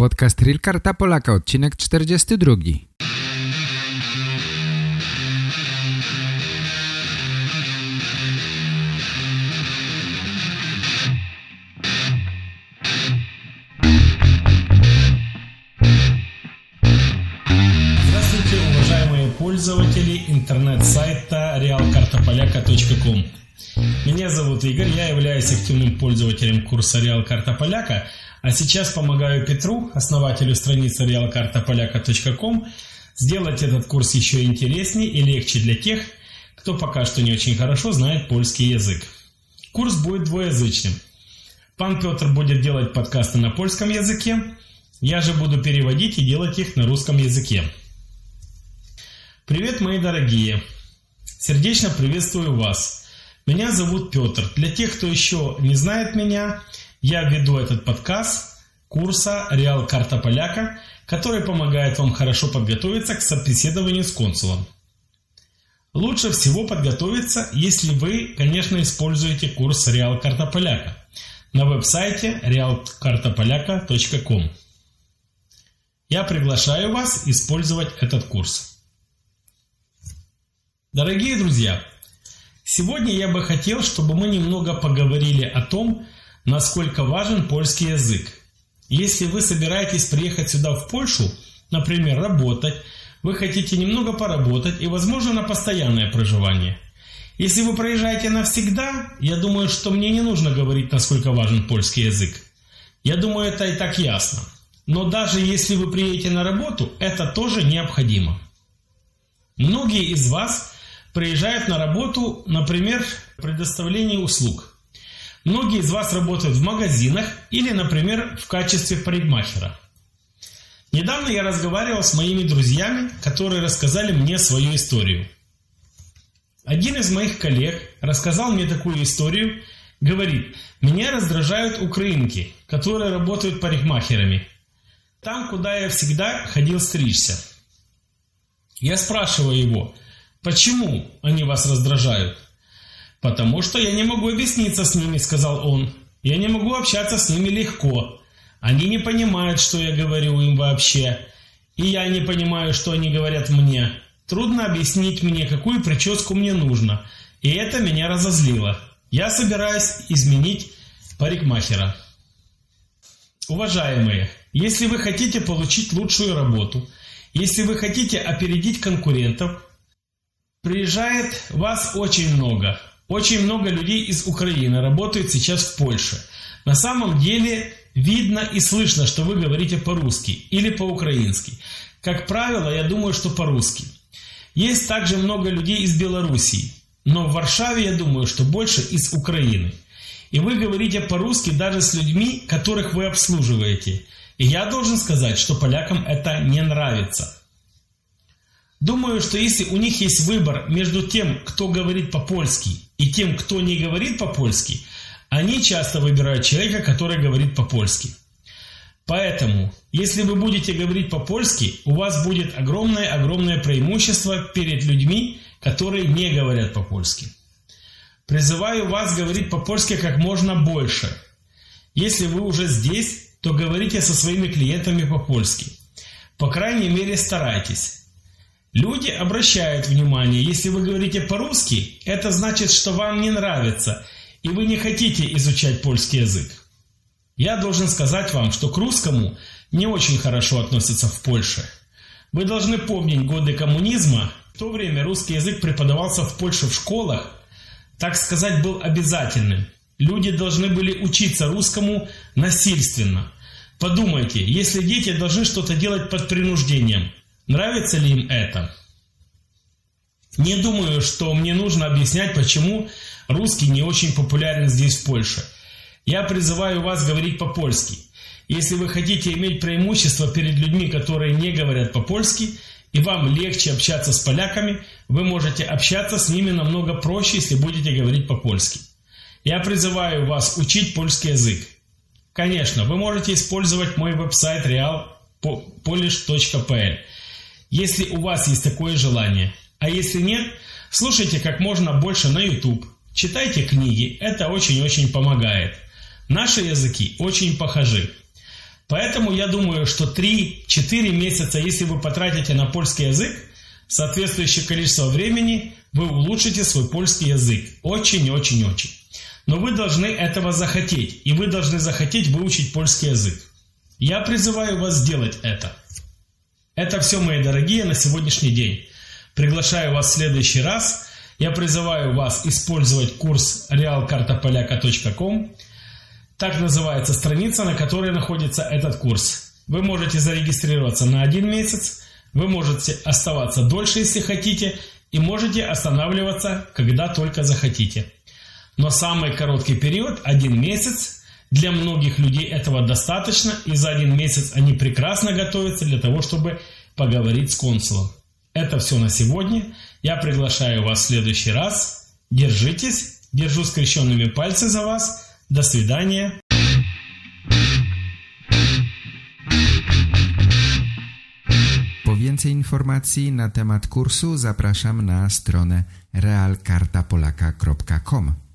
Podcast Real Karta Polaka, odcinek 42. Здравствуйте, уважаемые пользователи интернет-сайта realkartapolyaka.com. Меня зовут Игорь, я являюсь активным пользователем курса Реал Карта Поляка, а сейчас помогаю Петру, основателю страницы realkartapolyaka.com, сделать этот курс еще интереснее и легче для тех, кто пока что не очень хорошо знает польский язык. Курс будет двуязычным. Пан Петр будет делать подкасты на польском языке, я же буду переводить и делать их на русском языке. Привет, мои дорогие! Сердечно приветствую вас! Меня зовут Петр. Для тех, кто еще не знает меня, я веду этот подкаст курса «Реал Карта Поляка», который помогает вам хорошо подготовиться к собеседованию с консулом. Лучше всего подготовиться, если вы, конечно, используете курс «Реал Карта Поляка» на веб-сайте realkartapolyaka.com. Я приглашаю вас использовать этот курс. Дорогие друзья, сегодня я бы хотел, чтобы мы немного поговорили о том, насколько важен польский язык. Если вы собираетесь приехать сюда в Польшу, например, работать, вы хотите немного поработать и, возможно, на постоянное проживание. Если вы проезжаете навсегда, я думаю, что мне не нужно говорить, насколько важен польский язык. Я думаю, это и так ясно. Но даже если вы приедете на работу, это тоже необходимо. Многие из вас приезжают на работу, например, предоставление услуг. Многие из вас работают в магазинах или, например, в качестве парикмахера. Недавно я разговаривал с моими друзьями, которые рассказали мне свою историю. Один из моих коллег рассказал мне такую историю, говорит, меня раздражают украинки, которые работают парикмахерами. Там, куда я всегда ходил стричься. Я спрашиваю его, почему они вас раздражают? «Потому что я не могу объясниться с ними», — сказал он. «Я не могу общаться с ними легко. Они не понимают, что я говорю им вообще. И я не понимаю, что они говорят мне. Трудно объяснить мне, какую прическу мне нужно. И это меня разозлило. Я собираюсь изменить парикмахера». Уважаемые, если вы хотите получить лучшую работу, если вы хотите опередить конкурентов, приезжает вас очень много – очень много людей из Украины работают сейчас в Польше. На самом деле видно и слышно, что вы говорите по-русски или по-украински. Как правило, я думаю, что по-русски. Есть также много людей из Белоруссии, но в Варшаве я думаю, что больше из Украины. И вы говорите по-русски даже с людьми, которых вы обслуживаете. И я должен сказать, что полякам это не нравится. Думаю, что если у них есть выбор между тем, кто говорит по-польски, и тем, кто не говорит по-польски, они часто выбирают человека, который говорит по-польски. Поэтому, если вы будете говорить по-польски, у вас будет огромное-огромное преимущество перед людьми, которые не говорят по-польски. Призываю вас говорить по-польски как можно больше. Если вы уже здесь, то говорите со своими клиентами по-польски. По крайней мере старайтесь. Люди обращают внимание, если вы говорите по-русски, это значит, что вам не нравится, и вы не хотите изучать польский язык. Я должен сказать вам, что к русскому не очень хорошо относятся в Польше. Вы должны помнить годы коммунизма. В то время русский язык преподавался в Польше в школах, так сказать, был обязательным. Люди должны были учиться русскому насильственно. Подумайте, если дети должны что-то делать под принуждением – Нравится ли им это? Не думаю, что мне нужно объяснять, почему русский не очень популярен здесь, в Польше. Я призываю вас говорить по-польски. Если вы хотите иметь преимущество перед людьми, которые не говорят по-польски, и вам легче общаться с поляками, вы можете общаться с ними намного проще, если будете говорить по-польски. Я призываю вас учить польский язык. Конечно, вы можете использовать мой веб-сайт realpolish.pl если у вас есть такое желание. А если нет, слушайте как можно больше на YouTube, читайте книги, это очень-очень помогает. Наши языки очень похожи. Поэтому я думаю, что 3-4 месяца, если вы потратите на польский язык, соответствующее количество времени, вы улучшите свой польский язык. Очень-очень-очень. Но вы должны этого захотеть. И вы должны захотеть выучить польский язык. Я призываю вас сделать это. Это все, мои дорогие, на сегодняшний день. Приглашаю вас в следующий раз. Я призываю вас использовать курс realkartapolaka.com так называется страница, на которой находится этот курс. Вы можете зарегистрироваться на один месяц, вы можете оставаться дольше, если хотите, и можете останавливаться, когда только захотите. Но самый короткий период – один месяц. Для многих людей этого достаточно, и за один месяц они прекрасно готовятся для того, чтобы поговорить с консулом. Это все на сегодня. Я приглашаю вас в следующий раз. Держитесь. Держу скрещенными пальцы за вас. До свидания. Po więcej informacji na temat kursu zapraszam na stronę realkartapolaka.com.